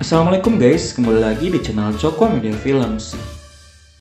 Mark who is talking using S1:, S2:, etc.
S1: Assalamualaikum guys, kembali lagi di channel Coko Media Films.